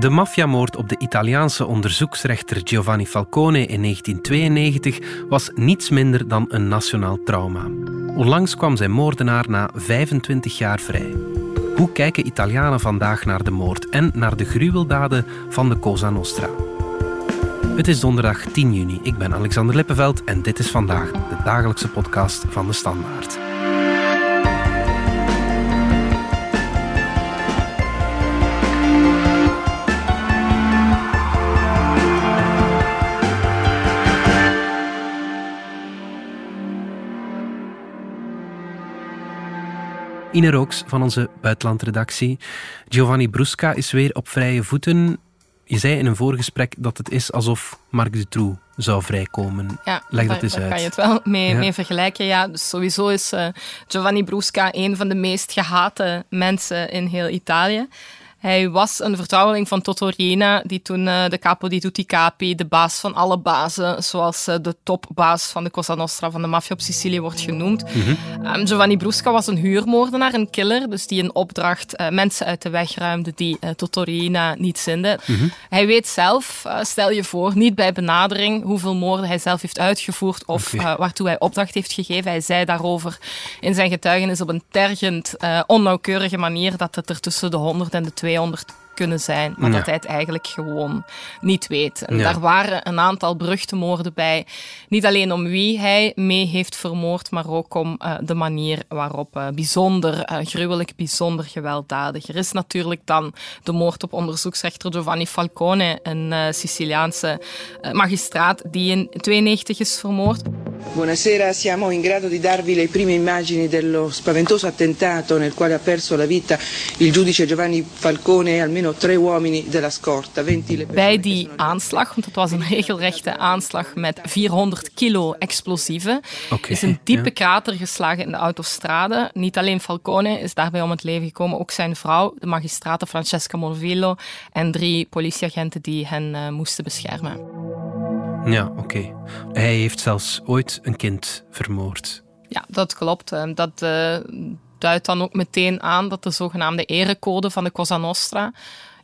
De maffiamoord op de Italiaanse onderzoeksrechter Giovanni Falcone in 1992 was niets minder dan een nationaal trauma. Onlangs kwam zijn moordenaar na 25 jaar vrij. Hoe kijken Italianen vandaag naar de moord en naar de gruweldaden van de Cosa Nostra? Het is donderdag 10 juni. Ik ben Alexander Lippenveld en dit is vandaag de dagelijkse podcast van de Standaard. Ine Rooks van onze buitenlandredactie. Giovanni Brusca is weer op vrije voeten. Je zei in een voorgesprek dat het is alsof Marc Dutroux zou vrijkomen. Ja, Leg dat daar, eens daar uit. kan je het wel mee, Ja. mee vergelijken. Ja, dus sowieso is eh, Giovanni Brusca een van de meest gehate mensen in heel Italië. Hij was een vertrouweling van Totorina, die toen eh, de capo di tutti capi, de baas van alle bazen, zoals eh, de topbaas van de Cosa Nostra, van de maffia op Sicilië, wordt genoemd. Ehm, Giovanni Brusca was een huurmoordenaar, een killer, dus die in opdracht eh, mensen uit de weg ruimde die Totorina niet zinden. Hij weet zelf, stel je voor, niet bij benadering hoeveel moorden hij zelf heeft uitgevoerd of waartoe hij opdracht heeft gegeven. Hij zei daarover in zijn getuigenis op een tergend, onnauwkeurige manier dat het er tussen de 100 en de 200 kunnen zijn, maar Ja. dat hij het eigenlijk gewoon niet weet. En Ja. daar waren een aantal beruchte bij. Niet alleen om wie hij mee heeft vermoord, maar ook om eh, de manier waarop eh, bijzonder eh, gruwelijk, bijzonder gewelddadig. Er is natuurlijk dan de moord op onderzoeksrechter Giovanni Falcone, een Siciliaanse magistraat die in 92 is vermoord. Buonasera, siamo in grado di darvi le prime immagini dello spaventoso attentato nel quale ha perso la vita il giudice Giovanni Falcone e almeno tre uomini della scorta. 20 le persone Bij die aanslag, want het was een regelrechte aanslag met 400 kilo explosieven, Oké, is een diepe ja. krater geslagen in de autostrade. Niet alleen Falcone is daarbij om het leven gekomen, ook zijn vrouw, de magistrate Francesca Morvillo en drie politieagenten die hen eh, moesten beschermen. Ja, oké. Hij heeft zelfs ooit een kind vermoord. Ja, dat klopt. Eh, Dat eh, duidt dan ook meteen aan dat de zogenaamde erecode van de Cosa Nostra,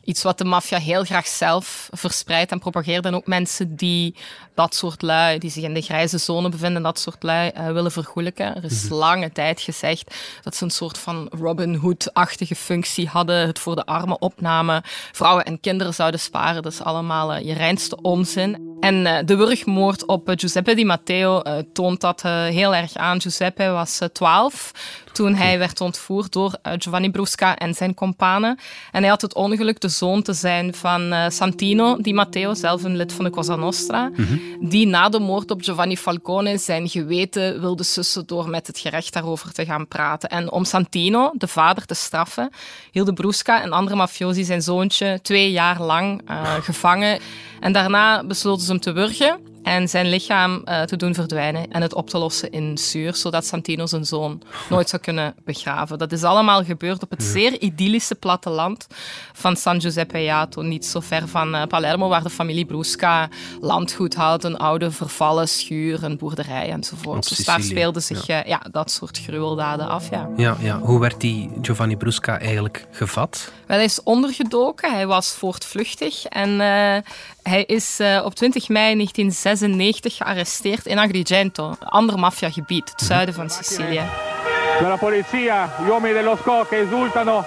iets wat de maffia heel graag zelf verspreidt en propageert, en ook mensen die dat soort lui, die zich in de grijze zone bevinden, dat soort lui eh, willen vergoelijken. Er is lange tijd gezegd dat ze een soort van Robin Hood-achtige functie hadden, het voor de armen opnamen, vrouwen en kinderen zouden sparen. Dat is allemaal eh, je reinste onzin. En eh, de wurgmoord op Giuseppe Di Matteo toont dat heel erg aan. Giuseppe was eh, 12 toen hij werd ontvoerd door Giovanni Brusca en zijn companen. En hij had het ongeluk de zoon te zijn van eh, Santino Di Matteo, zelf een lid van de Cosa Nostra, die na de moord op Giovanni Falcone zijn geweten wilde sussen door met het gerecht daarover te gaan praten. En om Santino, de vader, te straffen, hielden Brusca en andere mafiosi zijn zoontje twee jaar lang eh, gevangen. En daarna besloten ze hem te wurgen en zijn lichaam eh, te doen verdwijnen en het op te lossen in zuur, zodat Santino zijn zoon nooit zou kunnen begraven. Dat is allemaal gebeurd op het zeer idyllische platteland van San Giuseppe Jato, niet zo ver van eh, Palermo, waar de familie Brusca landgoed had, een oude vervallen schuur, een boerderij enzovoort. Dus daar speelden zich ja. ja, dat soort gruweldaden af. Ja. Ja, ja. Hoe werd die Giovanni Brusca eigenlijk gevat? Wel, hij is ondergedoken, hij was voortvluchtig en eh, hij is eh, op 20 mei 1996 gearresteerd in Agrigento, een ander maffiagebied, het zuiden van Sicilië. della polizia, gli uomini dello SCO che esultano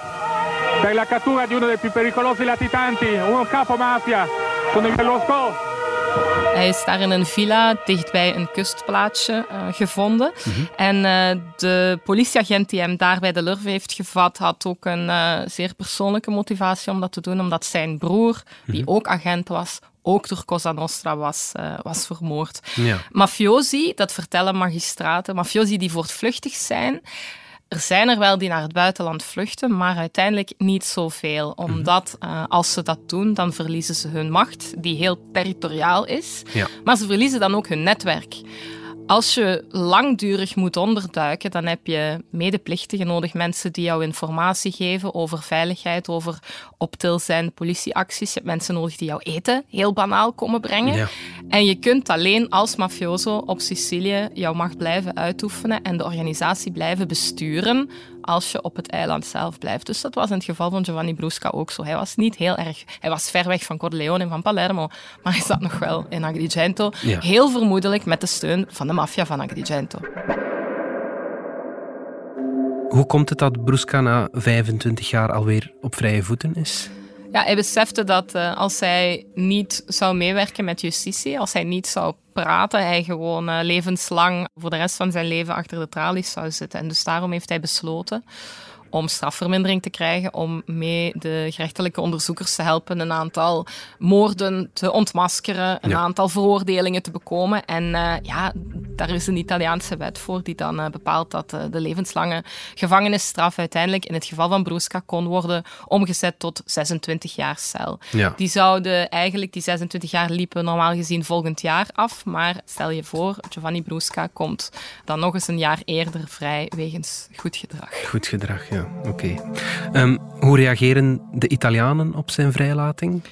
per la cattura di uno dei più pericolosi latitanti, uno capo mafia, sono dello SCO. Hij is daar in een villa dichtbij een kustplaatsje eh, gevonden. En eh, de politieagent die hem daar bij de lurve heeft gevat, had ook een eh, zeer persoonlijke motivatie om dat te doen, omdat zijn broer, die ook agent was, ook door Cosa Nostra was, was vermoord. Ja. Mafiosi, dat vertellen magistraten, mafiosi die voortvluchtig zijn, er zijn er wel die naar het buitenland vluchten, maar uiteindelijk niet zoveel. Omdat eh, als ze dat doen, dan verliezen ze hun macht, die heel territoriaal is. Ja. Maar ze verliezen dan ook hun netwerk. Als je langdurig moet onderduiken, dan heb je medeplichtigen nodig, mensen die jou informatie geven over veiligheid, over op til zijnde politieacties. Je hebt mensen nodig die jouw eten heel banaal komen brengen. Ja. En je kunt alleen als mafioso op Sicilië jouw macht blijven uitoefenen en de organisatie blijven besturen als je op het eiland zelf blijft. Dus dat was in het geval van Giovanni Brusca ook zo. Hij was niet heel erg... Hij was ver weg van Corleone en van Palermo, maar hij zat nog wel in Agrigento. Heel vermoedelijk met de steun van de maffia van Agrigento. Hoe komt het dat Brusca na 25 jaar alweer op vrije voeten is? Ja, hij besefte dat uh, als hij niet zou meewerken met justitie, als hij niet zou praten, hij gewoon uh, levenslang voor de rest van zijn leven achter de tralies zou zitten. En dus daarom heeft hij besloten om strafvermindering te krijgen, om mee de gerechtelijke onderzoekers te helpen een aantal moorden te ontmaskeren, een aantal veroordelingen te bekomen. En uh, ja, daar is een Italiaanse wet voor die dan uh, bepaalt dat uh, de levenslange gevangenisstraf uiteindelijk in het geval van Brusca kon worden omgezet tot 26 jaar cel. Ja. Die zouden eigenlijk, die 26 jaar liepen normaal gezien volgend jaar af, maar stel je voor, Giovanni Brusca komt dan nog eens een jaar eerder vrij wegens goed gedrag. Goed gedrag, ja oké. Ehm, hoe reageren de Italianen op zijn vrijlating?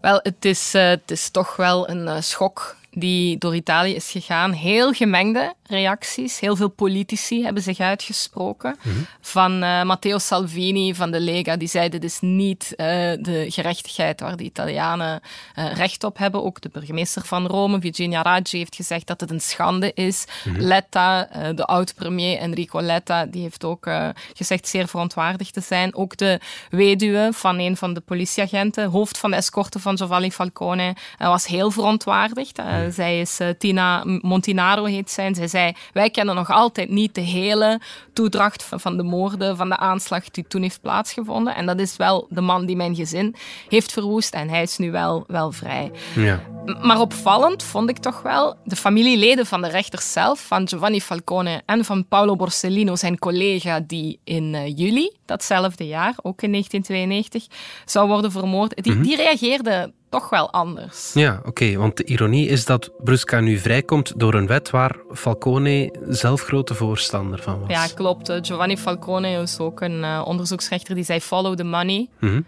Wel, het is, uh, het is toch wel een uh, schok die door Italië is gegaan. Heel gemengde reacties. Heel veel politici hebben zich uitgesproken. Mhm. Van uh, Matteo Salvini van de Lega, die zei dit is niet uh, de gerechtigheid waar de Italianen uh, recht op hebben. Ook de burgemeester van Rome, Virginia Raggi, heeft gezegd dat het een schande is. Mhm. Letta, de oud-premier Enrico Letta, die heeft ook gezegd zeer verontwaardigd te zijn. Ook de weduwe van een van de politieagenten, hoofd van de escorte van Giovanni Falcone, was heel verontwaardigd. Mhm. Zij is uh, Tina Montinaro, heet zij. Zij zei, wij kennen nog altijd niet de hele toedracht van, van de moorden, van de aanslag die toen heeft plaatsgevonden. En dat is wel de man die mijn gezin heeft verwoest. En hij is nu wel, wel vrij. Ja. Maar opvallend vond ik toch wel de familieleden van de rechter zelf, van Giovanni Falcone en van Paolo Borsellino, zijn collega die in uh, juli datzelfde jaar, ook in 1992, zou worden vermoord. Die, mm -hmm. die reageerden toch wel anders. Ja, oké. want de ironie is dat Brusca nu vrijkomt door een wet waar Falcone zelf grote voorstander van was. Ja, klopt. Giovanni Falcone is ook een uh, onderzoeksrechter die zei follow the money. Mm -hmm.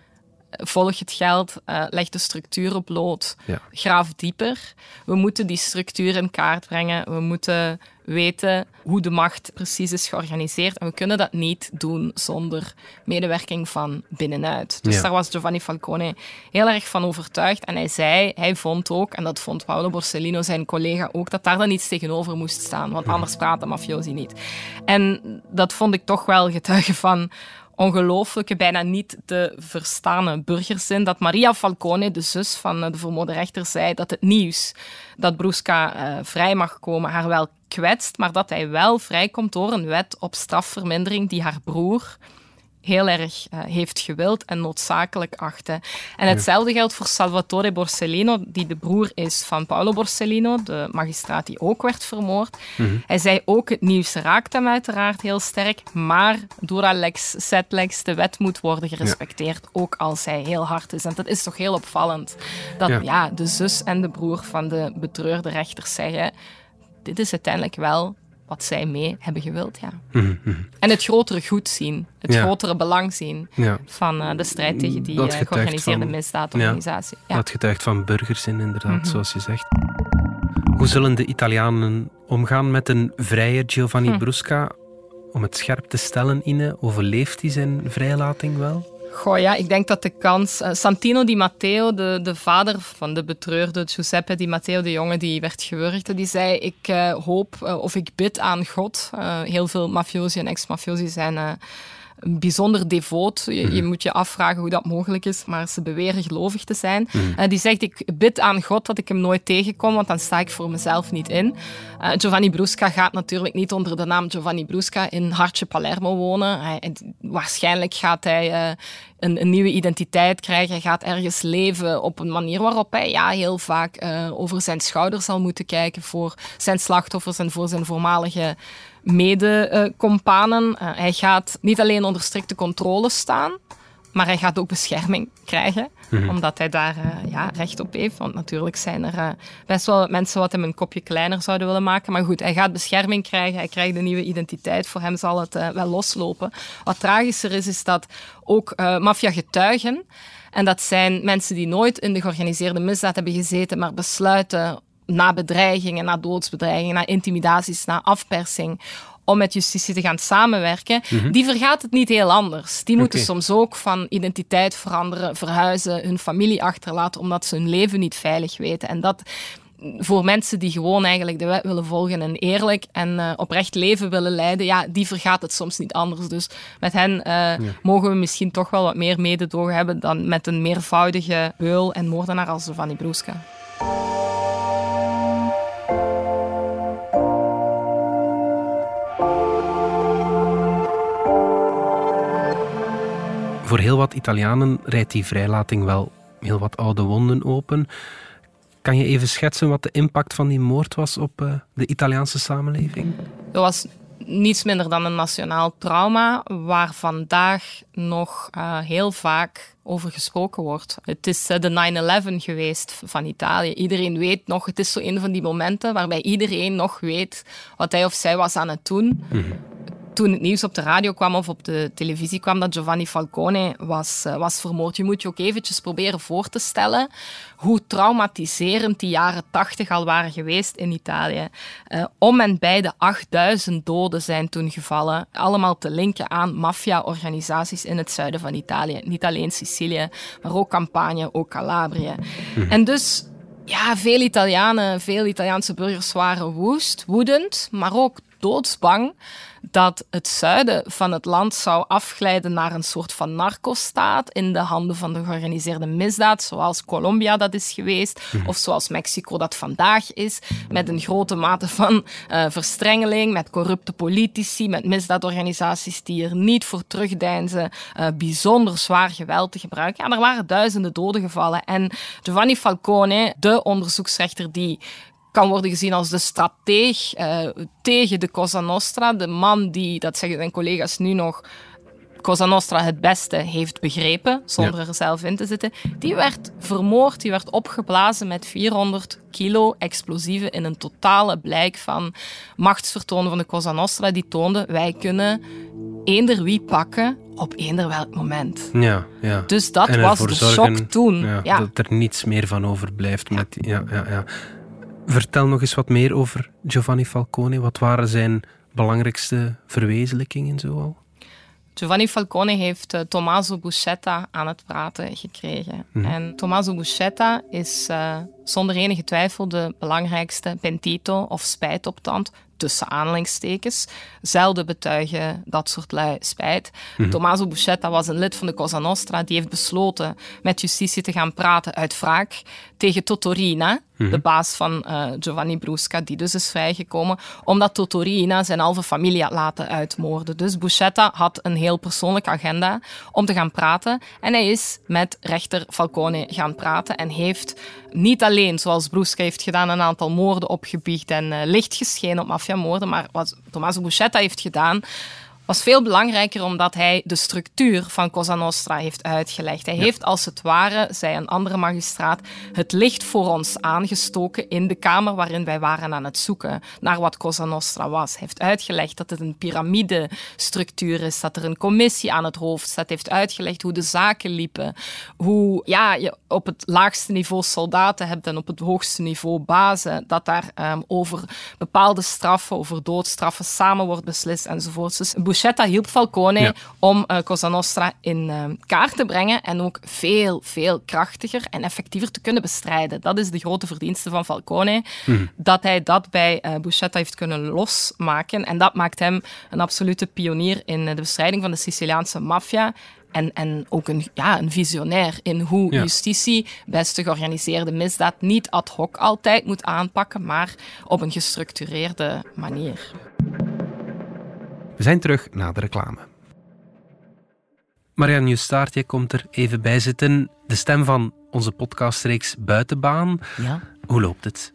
Volg het geld, uh, leg de structuren bloot, ja. graaf dieper. We moeten die structuur in kaart brengen. We moeten weten hoe de macht precies is georganiseerd. En we kunnen dat niet doen zonder medewerking van binnenuit. Dus ja. daar was Giovanni Falcone heel erg van overtuigd. En hij zei, hij vond ook, en dat vond Paolo Borsellino, zijn collega ook, dat daar dan iets tegenover moest staan. Want anders praat de mafiosi niet. En dat vond ik toch wel getuige van ongelooflijke, bijna niet te verstaande burgerzin dat Maria Falcone, de zus van de vermoorde rechter, zei dat het nieuws dat Brusca uh, vrij mag komen haar wel kwetst, maar dat hij wel vrijkomt door een wet op strafvermindering die haar broer heel erg uh, heeft gewild en noodzakelijk achtte. En hetzelfde geldt voor Salvatore Borsellino, die de broer is van Paolo Borsellino, de magistraat die ook werd vermoord. Mm -hmm. Hij zei ook, het nieuws raakt hem uiteraard heel sterk, maar dura lex, set lex, de wet moet worden gerespecteerd, ja. ook als hij heel hard is. En dat is toch heel opvallend, dat ja. ja de zus en de broer van de betreurde rechters zeggen, dit is uiteindelijk wel wat zij mee hebben gewild. Ja. Mm -hmm. En het grotere goed zien, het ja. grotere belang zien ja. van uh, de strijd tegen die uh, georganiseerde van, misdaadorganisatie. Ja. Dat getuigt van burgerzin, inderdaad, mm -hmm. zoals je zegt. Hoe zullen de Italianen omgaan met een vrije Giovanni hm. Brusca? Om het scherp te stellen, Ine, overleeft hij zijn vrijlating wel? Goh, ja, ik denk dat de kans... Uh, Santino Di Matteo, de, de vader van de betreurde Giuseppe Di Matteo, de jongen die werd gewurgd, die zei, ik uh, hoop uh, of ik bid aan God. heel veel mafiosi en ex-mafiosi zijn bijzonder devoot. Je, je, mhm. moet je afvragen hoe dat mogelijk is, maar ze beweren gelovig te zijn. Mm. Uh, die zegt, ik bid aan God dat ik hem nooit tegenkom, want dan sta ik voor mezelf niet in. Uh, Giovanni Brusca gaat natuurlijk niet onder de naam Giovanni Brusca in Hartje Palermo wonen. Hij, waarschijnlijk gaat hij uh, een, een, nieuwe identiteit krijgen. Hij gaat ergens leven op een manier waarop hij ja, heel vaak over zijn schouders zal moeten kijken voor zijn slachtoffers en voor zijn voormalige mede-companen. Uh, hij gaat niet alleen onder strikte controle staan, maar hij gaat ook bescherming krijgen, mm-hmm. omdat hij daar uh, ja, recht op heeft. Want natuurlijk zijn er uh, best wel mensen wat hem een kopje kleiner zouden willen maken. Maar goed, hij gaat bescherming krijgen, hij krijgt een nieuwe identiteit. Voor hem zal het wel loslopen. Wat tragischer is, is dat ook maffia-getuigen... En dat zijn mensen die nooit in de georganiseerde misdaad hebben gezeten, maar besluiten na bedreigingen, na doodsbedreigingen, na intimidaties, na afpersing, om met justitie te gaan samenwerken, Mhm. die vergaat het niet heel anders. Die moeten soms ook van identiteit veranderen, verhuizen, hun familie achterlaten, omdat ze hun leven niet veilig weten. En dat voor mensen die gewoon eigenlijk de wet willen volgen en eerlijk en eh, oprecht leven willen leiden, ja, die vergaat het soms niet anders. Dus met hen eh, mogen we misschien toch wel wat meer mededogen hebben dan met een meervoudige beul en moordenaar als Giovanni Brusca. Voor heel wat Italianen rijdt die vrijlating wel heel wat oude wonden open. Kan je even schetsen wat de impact van die moord was op eh, de Italiaanse samenleving? Dat was niets minder dan een nationaal trauma waar vandaag nog eh, heel vaak over gesproken wordt. Het is eh, de 9-11 geweest van Italië. Iedereen weet nog, het is zo een van die momenten waarbij iedereen nog weet wat hij of zij was aan het doen. Toen het nieuws op de radio kwam of op de televisie kwam dat Giovanni Falcone was, eh, was vermoord. Je moet je ook eventjes proberen voor te stellen hoe traumatiserend die jaren 80 al waren geweest in Italië. Eh, om en bij de 8000 doden zijn toen gevallen. Allemaal te linken aan maffia-organisaties in het zuiden van Italië. Niet alleen Sicilië, maar ook Campanië, ook Calabrië. En dus ja, veel Italianen, veel Italiaanse burgers waren woest, woedend, maar ook doodsbang dat het zuiden van het land zou afglijden naar een soort van narcostaat in de handen van de georganiseerde misdaad, zoals Colombia dat is geweest, of zoals Mexico dat vandaag is, met een grote mate van eh, verstrengeling, met corrupte politici, met misdaadorganisaties die er niet voor terugdeinzen, eh, bijzonder zwaar geweld te gebruiken. Ja, er waren duizenden doden gevallen. En Giovanni Falcone, de onderzoeksrechter die kan worden gezien als de strateeg eh, tegen de Cosa Nostra. De man die, dat zeggen zijn collega's nu nog, Cosa Nostra het beste heeft begrepen, zonder er zelf in te zitten. Die werd vermoord, die werd opgeblazen met 400 kilo explosieven in een totale blijk van machtsvertoon van de Cosa Nostra. Die toonde, wij kunnen eender wie pakken op eender welk moment. Ja, ja. Dus dat was de zorgen, shock toen. Ja, Ja. Dat er niets meer van overblijft. Met, die- ja, ja, ja. Vertel nog eens wat meer over Giovanni Falcone. Wat waren zijn belangrijkste verwezenlijkingen zoal? Giovanni Falcone heeft eh, Tommaso Buscetta aan het praten gekregen. En Tommaso Buscetta is eh, zonder enige twijfel de belangrijkste pentito of spijtoptand tussen aanhalingstekens. Zelden betuigen dat soort lui spijt. Tommaso Buscetta was een lid van de Cosa Nostra. Die heeft besloten met justitie te gaan praten uit wraak tegen Totorina, de baas van eh, Giovanni Brusca, die dus is vrijgekomen, omdat Totorina zijn halve familie had laten uitmoorden. Dus Buscetta had een heel persoonlijke agenda om te gaan praten. En hij is met rechter Falcone gaan praten en heeft niet alleen, zoals Brusca heeft gedaan, een aantal moorden opgebiecht en eh, licht geschenen op maar wat Tommaso Buscetta heeft gedaan, was veel belangrijker omdat hij de structuur van Cosa Nostra heeft uitgelegd. Hij heeft als het ware, zei een andere magistraat, het licht voor ons aangestoken in de kamer waarin wij waren aan het zoeken naar wat Cosa Nostra was. Hij heeft uitgelegd dat het een piramidestructuur is, dat er een commissie aan het hoofd staat. Hij heeft uitgelegd hoe de zaken liepen, hoe ja, je op het laagste niveau soldaten hebt en op het hoogste niveau bazen, dat daar ehm, over bepaalde straffen, over doodstraffen samen wordt beslist enzovoort. Dus Buscetta hielp Falcone Ja. om eh, Cosa Nostra in eh, kaart te brengen en ook veel, veel krachtiger en effectiever te kunnen bestrijden. Dat is de grote verdienste van Falcone, dat hij dat bij Buscetta heeft kunnen losmaken. En dat maakt hem een absolute pionier in eh, de bestrijding van de Siciliaanse maffia. En, en ook een, ja, een visionair in hoe Ja. justitie best georganiseerde misdaad niet ad hoc altijd moet aanpakken, maar op een gestructureerde manier. We zijn terug na de reclame. Marianne Justaart, jij komt er even bij zitten. De stem van onze podcastreeks Buitenbaan. Ja. Hoe loopt het?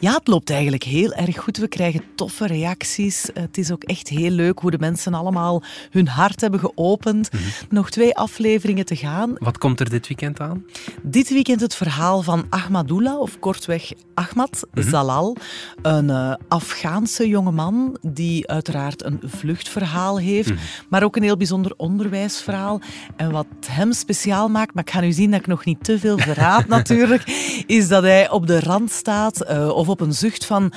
Ja, het loopt eigenlijk heel erg goed. We krijgen toffe reacties. Het is ook echt heel leuk hoe de mensen allemaal hun hart hebben geopend. Nog twee afleveringen te gaan. Wat komt er dit weekend aan? Dit weekend het verhaal van Ahmadullah, of kortweg Ahmad Zalal. Een eh, Afghaanse jongeman die uiteraard een vluchtverhaal heeft, maar ook een heel bijzonder onderwijsverhaal. En wat hem speciaal maakt, maar ik ga nu zien dat ik nog niet te veel verraad natuurlijk, is dat hij op de rand staat uh, of op een zucht van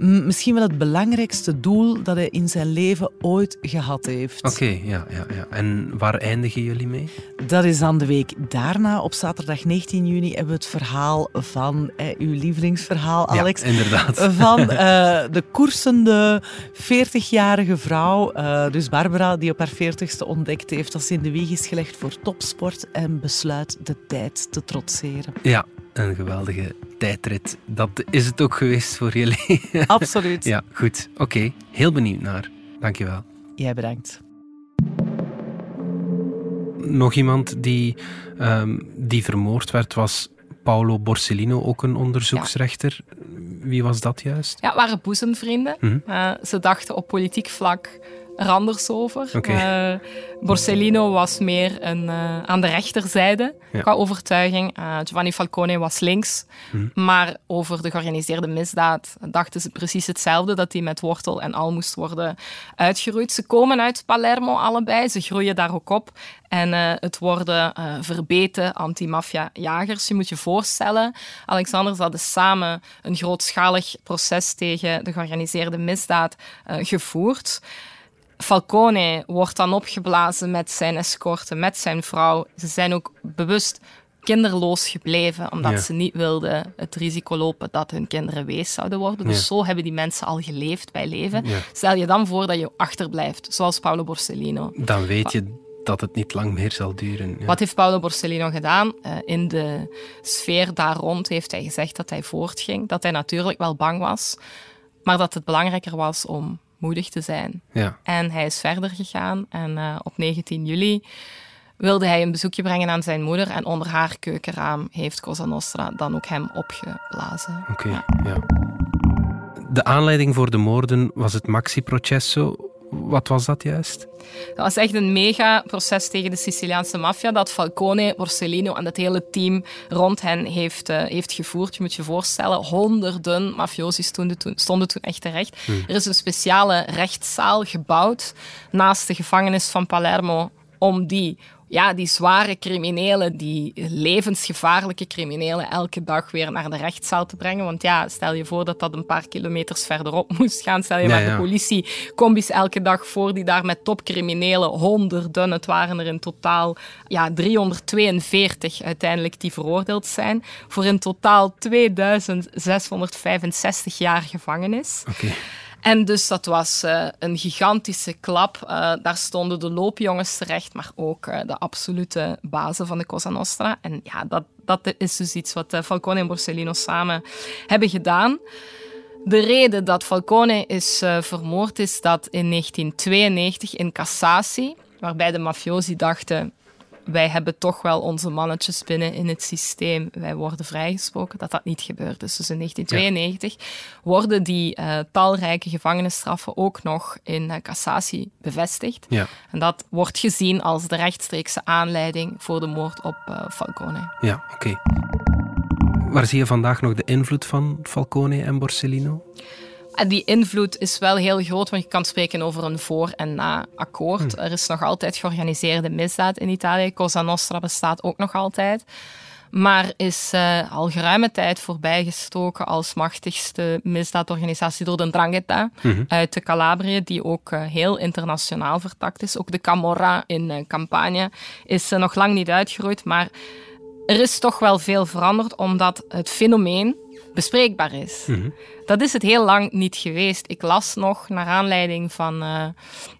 misschien wel het belangrijkste doel dat hij in zijn leven ooit gehad heeft. Oké, ja, ja, ja. En waar eindigen jullie mee? Dat is dan de week daarna. Op zaterdag 19 juni hebben we het verhaal van eh, uw lievelingsverhaal, Alex. Ja, inderdaad. Van uh, de koersende 40-jarige vrouw, uh, dus Barbara, die op haar 40ste ontdekt heeft dat ze in de wieg is gelegd voor topsport en besluit de tijd te trotseren. Ja, een geweldige tijdrit. Dat is het ook geweest voor jullie. Absoluut. ja, goed. Oké, heel benieuwd naar. Dankjewel. Jij bedankt. Nog iemand die, um, die vermoord werd was Paolo Borsellino, ook een onderzoeksrechter. Wie was dat juist? Ja, waren boezemvrienden. Mm uh, ze dachten op politiek vlak er anders over. Okay. Uh, Borsellino was meer een, uh, aan de rechterzijde ja. qua overtuiging. Uh, Giovanni Falcone was links. Hmm. Maar over de georganiseerde misdaad dachten ze precies hetzelfde: dat die met wortel en al moest worden uitgeroeid. Ze komen uit Palermo allebei, ze groeien daar ook op. En het worden verbeten anti-maffia-jagers. Je moet je voorstellen, Alexander, ze hadden samen een grootschalig proces tegen de georganiseerde misdaad gevoerd. Falcone wordt dan opgeblazen met zijn escorte, met zijn vrouw. Ze zijn ook bewust kinderloos gebleven, omdat ze niet wilden het risico lopen dat hun kinderen wees zouden worden. Dus zo hebben die mensen al geleefd bij leven. Stel je dan voor dat je achterblijft, zoals Paolo Borsellino. Dan weet je dat het niet lang meer zal duren. Wat heeft Paolo Borsellino gedaan? Uh, in de sfeer daar rond heeft hij gezegd dat hij voortging, dat hij natuurlijk wel bang was, maar dat het belangrijker was om moedig te zijn. Ja. En hij is verder gegaan en uh, op 19 juli wilde hij een bezoekje brengen aan zijn moeder en onder haar keukenraam heeft Cosa Nostra dan ook hem opgeblazen. Oké, okay, ja. ja. De aanleiding voor de moorden was het Maxi Processo. Wat was dat juist? Dat was echt een mega proces tegen de Siciliaanse maffia dat Falcone, Borsellino en het hele team rond hen heeft, uh, heeft gevoerd. Je moet je voorstellen, honderden mafiosi stonden toen, stonden toen echt terecht. Hmm. Er is een speciale rechtszaal gebouwd naast de gevangenis van Palermo om die ja, die zware criminelen, die levensgevaarlijke criminelen, elke dag weer naar de rechtszaal te brengen. Want ja, stel je voor dat dat een paar kilometers verderop moest gaan. Stel je maar de politie combis elke dag voor die daar met topcriminelen, honderden, het waren er in totaal ja, 342 uiteindelijk die veroordeeld zijn, voor in totaal 2665 jaar gevangenis. Okay. En dus dat was uh, een gigantische klap. Uh, daar stonden de loopjongens terecht, maar ook uh, de absolute bazen van de Cosa Nostra. En ja, dat, dat is dus iets wat Falcone en Borsellino samen hebben gedaan. De reden dat Falcone is vermoord is dat in 1992 in cassatie, waarbij de mafiosi dachten wij hebben toch wel onze mannetjes binnen in het systeem. Wij worden vrijgesproken, dat dat niet gebeurt. Dus, dus in 1992 worden die uh, talrijke gevangenisstraffen ook nog in uh, cassatie bevestigd. Ja. En dat wordt gezien als de rechtstreekse aanleiding voor de moord op uh, Falcone. Ja, oké. Okay. Waar zie je vandaag nog de invloed van Falcone en Borsellino? En die invloed is wel heel groot, want je kan spreken over een voor- en na-akkoord. Hmm. Er is nog altijd georganiseerde misdaad in Italië. Cosa Nostra bestaat ook nog altijd. Maar is uh, al geruime tijd voorbijgestoken als machtigste misdaadorganisatie door de Drangheta mm uit de Calabrië, die ook uh, heel internationaal vertakt is. Ook de Camorra in uh, Campania is nog lang niet uitgeroeid, maar er is toch wel veel veranderd, omdat het fenomeen bespreekbaar is. Mhm. Dat is het heel lang niet geweest. Ik las nog, naar aanleiding van uh,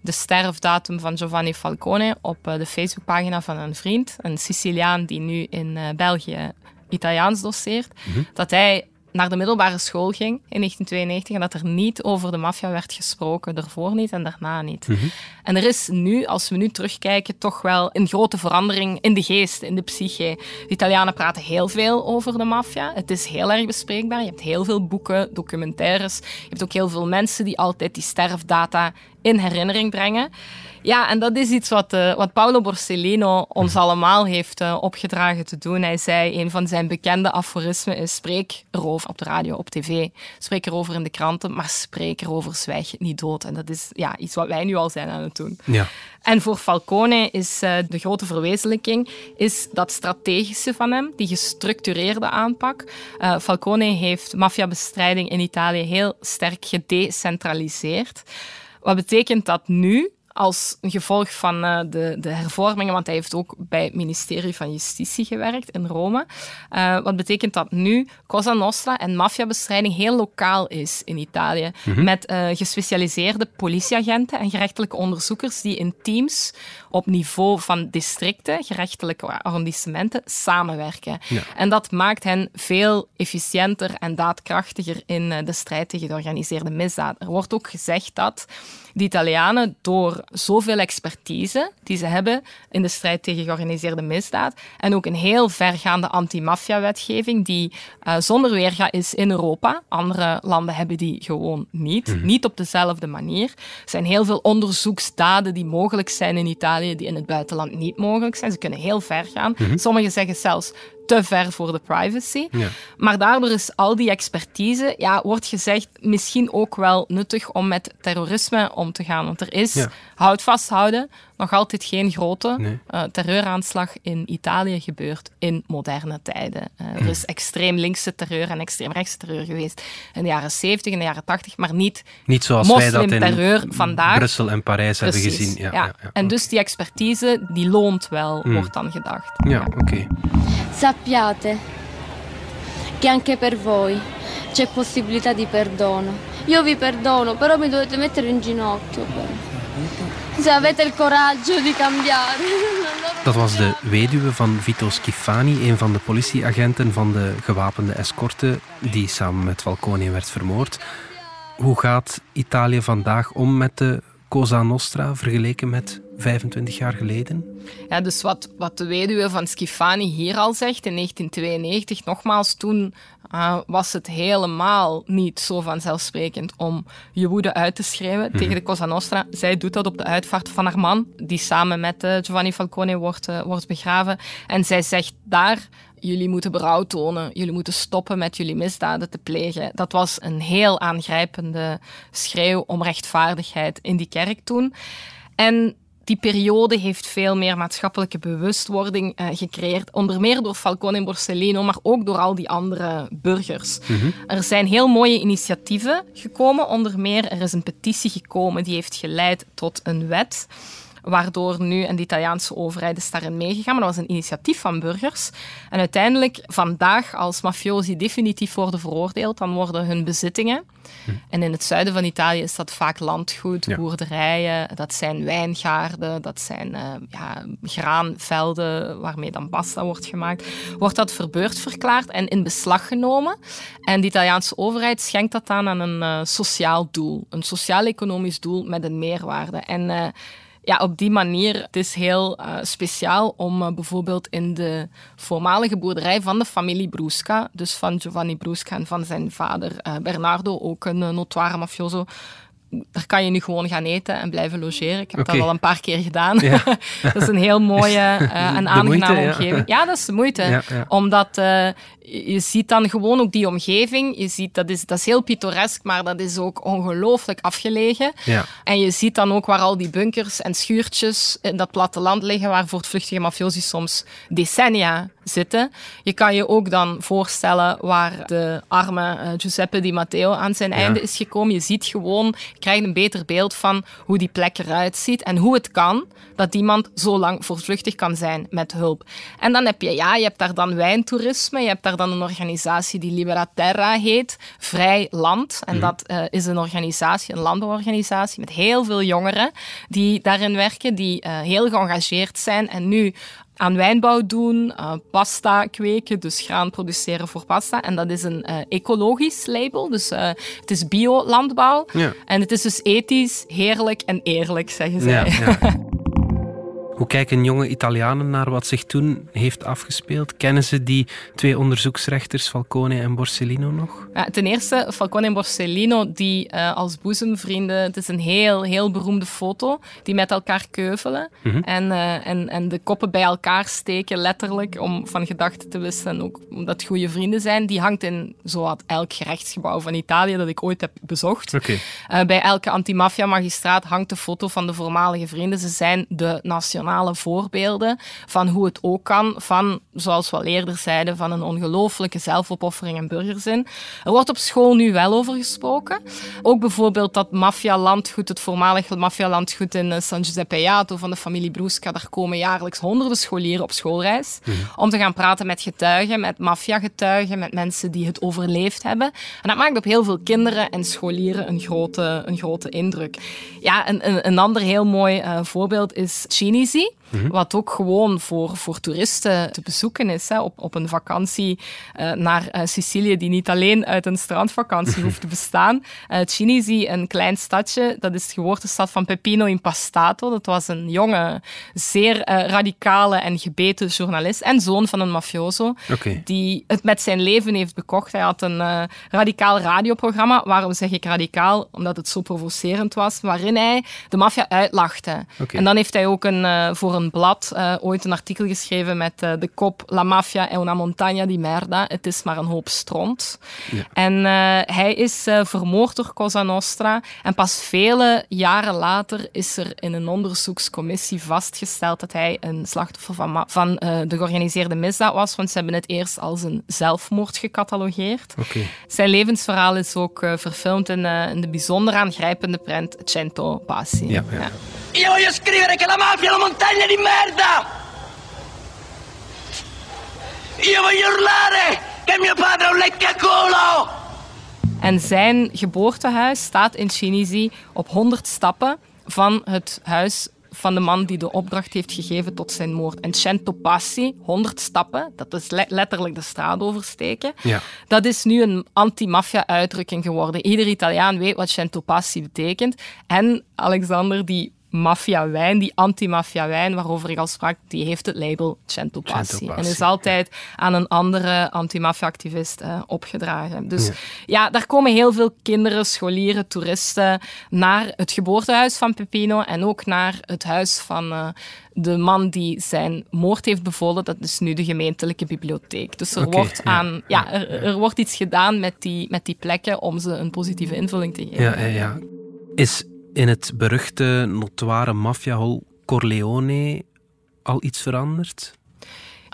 de sterfdatum van Giovanni Falcone, op uh, de Facebookpagina van een vriend, een Siciliaan die nu in uh, België Italiaans doseert, Mhm. dat hij naar de middelbare school ging in 1992 en dat er niet over de maffia werd gesproken, daarvoor niet en daarna niet. Mhm. En er is nu, als we nu terugkijken, toch wel een grote verandering in de geest, in de psyche. De Italianen praten heel veel over de maffia. Het is heel erg bespreekbaar. Je hebt heel veel boeken, documentaires. Je hebt ook heel veel mensen die altijd die sterfdata in herinnering brengen. Ja, en dat is iets wat, uh, wat Paolo Borsellino ons Mhm. allemaal heeft uh, opgedragen te doen. Hij zei, een van zijn bekende aforismen is spreek erover op de radio, op tv, spreek erover in de kranten, maar spreek erover, zwijg het niet dood. En dat is ja, iets wat wij nu al zijn aan het doen. Ja. En voor Falcone is uh, de grote verwezenlijking is dat strategische van hem, die gestructureerde aanpak. Falcone heeft maffiabestrijding in Italië heel sterk gedecentraliseerd. Wat betekent dat nu? Als gevolg van uh, de, de, hervormingen, want hij heeft ook bij het ministerie van Justitie gewerkt in Rome. Uh, wat betekent dat nu Cosa Nostra en maffiabestrijding heel lokaal is in Italië. Mm -hmm. Met uh, gespecialiseerde politieagenten en gerechtelijke onderzoekers die in teams op niveau van districten, gerechtelijke arrondissementen, samenwerken. Ja. En dat maakt hen veel efficiënter en daadkrachtiger in de strijd tegen de organiseerde misdaad. Er wordt ook gezegd dat de Italianen door zoveel expertise die ze hebben in de strijd tegen georganiseerde misdaad en ook een heel vergaande anti-maffia-wetgeving die uh, zonder weerga is in Europa. Andere landen hebben die gewoon niet. Mm -hmm. Niet op dezelfde manier. Er zijn heel veel onderzoeksdaden die mogelijk zijn in Italië die in het buitenland niet mogelijk zijn. Ze kunnen heel ver gaan. Mm -hmm. Sommigen zeggen zelfs te ver voor de privacy. Ja. Maar daardoor is al die expertise, ja, wordt gezegd, misschien ook wel nuttig om met terrorisme om te gaan. Want er is, houd vasthouden, nog altijd geen grote nee. uh, terreuraanslag in Italië gebeurd in moderne tijden. Uh, mm. Er is extreem linkse terreur en extreem rechtse terreur geweest in de jaren 70 en de jaren 80, maar niet, niet zoals wij dat in terreur vandaag. Brussel en Parijs Precies. hebben gezien. Ja, ja. ja, ja. En dus die expertise, die loont wel, mm. wordt dan gedacht. Ja, oké. Okay. Sappiate che anche per voi c'è possibilità di perdono. Io vi perdono, però mi dovete mettere in ginocchio. Se avete il coraggio di cambiare. Dat was de weduwe van Vito Schifani, een van de politieagenten van de gewapende escorte die samen met Falcone werd vermoord. Hoe gaat Italië vandaag om met de Cosa Nostra vergeleken met 25 jaar geleden? Ja, dus wat, wat de weduwe van Schifani hier al zegt in 1992, nogmaals, toen uh, was het helemaal niet zo vanzelfsprekend om je woede uit te schreeuwen mm-hmm. tegen de Cosa Nostra. Zij doet dat op de uitvaart van haar man, die samen met uh, Giovanni Falcone wordt, uh, wordt begraven. En zij zegt daar jullie moeten berouw tonen, jullie moeten stoppen met jullie misdaden te plegen. Dat was een heel aangrijpende schreeuw om rechtvaardigheid in die kerk toen. En die periode heeft veel meer maatschappelijke bewustwording uh, gecreëerd. Onder meer door Falcone en Borsellino, maar ook door al die andere burgers. Mm-hmm. Er zijn heel mooie initiatieven gekomen. Onder meer er is een petitie gekomen die heeft geleid tot een wet waardoor nu, en de Italiaanse overheid is daarin meegegaan, maar dat was een initiatief van burgers. En uiteindelijk, vandaag, als mafiosi definitief worden veroordeeld, dan worden hun bezittingen, hm. en in het zuiden van Italië is dat vaak landgoed, ja. boerderijen, dat zijn wijngaarden, dat zijn uh, ja, graanvelden waarmee dan pasta wordt gemaakt, wordt dat verbeurd verklaard en in beslag genomen. En de Italiaanse overheid schenkt dat aan aan een uh, sociaal doel, een sociaal-economisch doel met een meerwaarde. En uh, ja, op die manier, het is heel uh, speciaal om uh, bijvoorbeeld in de voormalige boerderij van de familie Brusca, dus van Giovanni Brusca en van zijn vader uh, Bernardo, ook een notoire mafioso, daar kan je nu gewoon gaan eten en blijven logeren. Ik heb okay. dat al een paar keer gedaan. Ja. dat is een heel mooie uh, en aangename moeite, omgeving. Ja. ja. dat is de moeite. Ja, Omdat uh, je ziet dan gewoon ook die omgeving. Je ziet, dat, is, dat is heel pittoresk, maar dat is ook ongelooflijk afgelegen. En je ziet dan ook waar al die bunkers en schuurtjes in dat platteland liggen, waar voortvluchtige mafiosi soms decennia zitten. Je kan je ook dan voorstellen waar de arme uh, Giuseppe Di Matteo aan zijn einde is gekomen. Je ziet gewoon, je krijgt een beter beeld van hoe die plek eruit ziet en hoe het kan dat iemand zo lang voortvluchtig kan zijn met hulp. En dan heb je, ja, je hebt daar dan wijntoerisme, je hebt daar dan een organisatie die Libera Terra heet, Vrij Land. En mm. dat uh, is een organisatie, een landbouworganisatie met heel veel jongeren die daarin werken, die uh, heel geëngageerd zijn en nu aan wijnbouw doen, uh, pasta kweken, dus graan produceren voor pasta. En dat is een uh, ecologisch label, dus uh, het is bio-landbouw. Ja. En het is dus ethisch, heerlijk en eerlijk, zeggen zij. Ja, ja. Hoe kijken jonge Italianen naar wat zich toen heeft afgespeeld? Kennen ze die twee onderzoeksrechters, Falcone en Borsellino, nog? Ja, ten eerste, Falcone en Borsellino, die uh, als boezemvrienden... Het is een heel, heel beroemde foto, die met elkaar keuvelen. Mm -hmm. en, uh, en, en de koppen bij elkaar steken, letterlijk, om van gedachten te wisselen. En ook omdat goede vrienden zijn. Die hangt in zowat elk gerechtsgebouw van Italië dat ik ooit heb bezocht. Okay. Uh, bij elke antimafia-magistraat hangt de foto van de voormalige vrienden. Ze zijn de nationale voorbeelden van hoe het ook kan, van, zoals we al eerder zeiden, van een ongelooflijke zelfopoffering en burgerzin. Er wordt op school nu wel over gesproken. Ook bijvoorbeeld dat maffia-landgoed, het voormalige maffia-landgoed in eh, San Giuseppe Jato van de familie Brusca, daar komen jaarlijks honderden scholieren op schoolreis mm -hmm. om te gaan praten met getuigen, met maffia-getuigen, met mensen die het overleefd hebben. En dat maakt op heel veel kinderen en scholieren een grote, een grote indruk. Ja, een, een, een ander heel mooi uh, voorbeeld is Mm -hmm. Wat ook gewoon voor, voor toeristen te bezoeken is. Hè, op, op een vakantie uh, naar uh, Sicilië, die niet alleen uit een strandvakantie hoeft te bestaan. Uh, Cinisi, een klein stadje, dat is de geboortestad van Peppino Impastato. Dat was een jonge, zeer radicale en gebeten journalist en zoon van een mafioso. Okay. Die het met zijn leven heeft bekocht. Hij had een radicaal radioprogramma. Waarom zeg ik radicaal? Omdat het zo provocerend was. Waarin hij de maffia uitlachte. Okay. En dan heeft hij ook een, voor een blad uh, ooit een artikel geschreven met uh, de kop La mafia è una montagna di merda. Het is maar een hoop stront. Ja. En hij is vermoord door Cosa Nostra. En pas vele jaren later is er in een onderzoekscommissie vastgesteld dat hij een slachtoffer van, van de georganiseerde misdaad was. Want ze hebben het eerst als een zelfmoord gecatalogeerd. Okay. Zijn levensverhaal is ook verfilmd in, in, de bijzonder aangrijpende prent Cento Passi. Ja, ja. ja. Io voglio scrivere che la mafia è una montagna di merda! Io voglio urlare che mio padre è un leccaculo! En zijn geboortehuis staat in Cinisi op 100 stappen van het huis van de man die de opdracht heeft gegeven tot zijn moord. En Cento Passi, 100 stappen, dat is le letterlijk de straat oversteken. Ja. Dat is nu een anti-maffia-uitdrukking geworden. Ieder Italiaan weet wat Cento Passi betekent. En Alexander, die maffia-wijn, die anti-maffia-wijn waarover ik al sprak, die heeft het label Cento Passi. Cento Passi. En is altijd aan een andere anti-maffia-activist uh, opgedragen. Dus ja. ja. daar komen heel veel kinderen, scholieren, toeristen naar het geboortehuis van Peppino en ook naar het huis van uh, de man die zijn moord heeft bevolen. Dat is nu de gemeentelijke bibliotheek. Dus er, okay, wordt, aan, ja. ja er, er, wordt iets gedaan met die, met die plekken om ze een positieve invulling te geven. Ja, ja, ja. Is in het beruchte, notoire maffiahol Corleone al iets veranderd?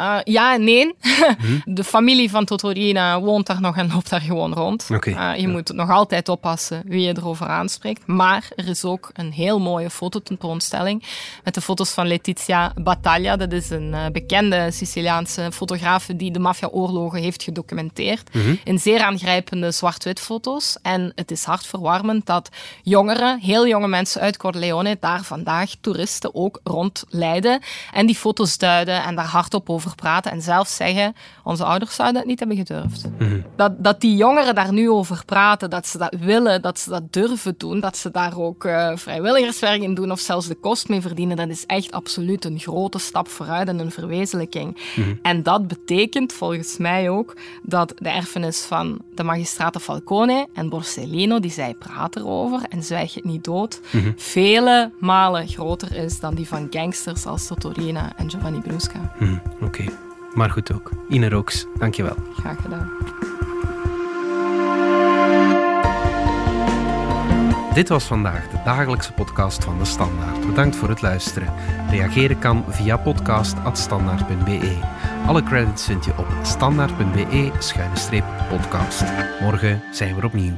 Uh, ja en nee. Hmm. De familie van Totorina woont daar nog en loopt daar gewoon rond. Okay, uh, je ja. moet nog altijd oppassen wie je erover aanspreekt. Maar er is ook een heel mooie fototentoonstelling met de foto's van Letizia Battaglia. Dat is een uh, bekende Siciliaanse fotograaf die de maffia-oorlogen heeft gedocumenteerd. Mhm. In zeer aangrijpende zwart-wit foto's. En het is hartverwarmend dat jongeren, heel jonge mensen uit Corleone, daar vandaag toeristen ook rondleiden. En die foto's duiden en daar hardop over praten en zelf zeggen, onze ouders zouden het niet hebben gedurfd. Mhm. Dat, dat die jongeren daar nu over praten, dat ze dat willen, dat ze dat durven doen, dat ze daar ook uh, vrijwilligerswerk in doen of zelfs de kost mee verdienen, dat is echt absoluut een grote stap vooruit en een verwezenlijking. Mhm. En dat betekent volgens mij ook dat de erfenis van de magistraten Falcone en Borsellino, die zij praten erover en zwijg het niet dood, Mhm. vele malen groter is dan die van gangsters als Totorina en Giovanni Brusca. Oké, okay. Maar goed ook. Ine Rooks, dankjewel. Graag gedaan. Dit was vandaag de dagelijkse podcast van De Standaard. Bedankt voor het luisteren. Reageren kan via podcast.standaard.be. Alle credits vind je op standaard.be-podcast. Morgen zijn we er opnieuw.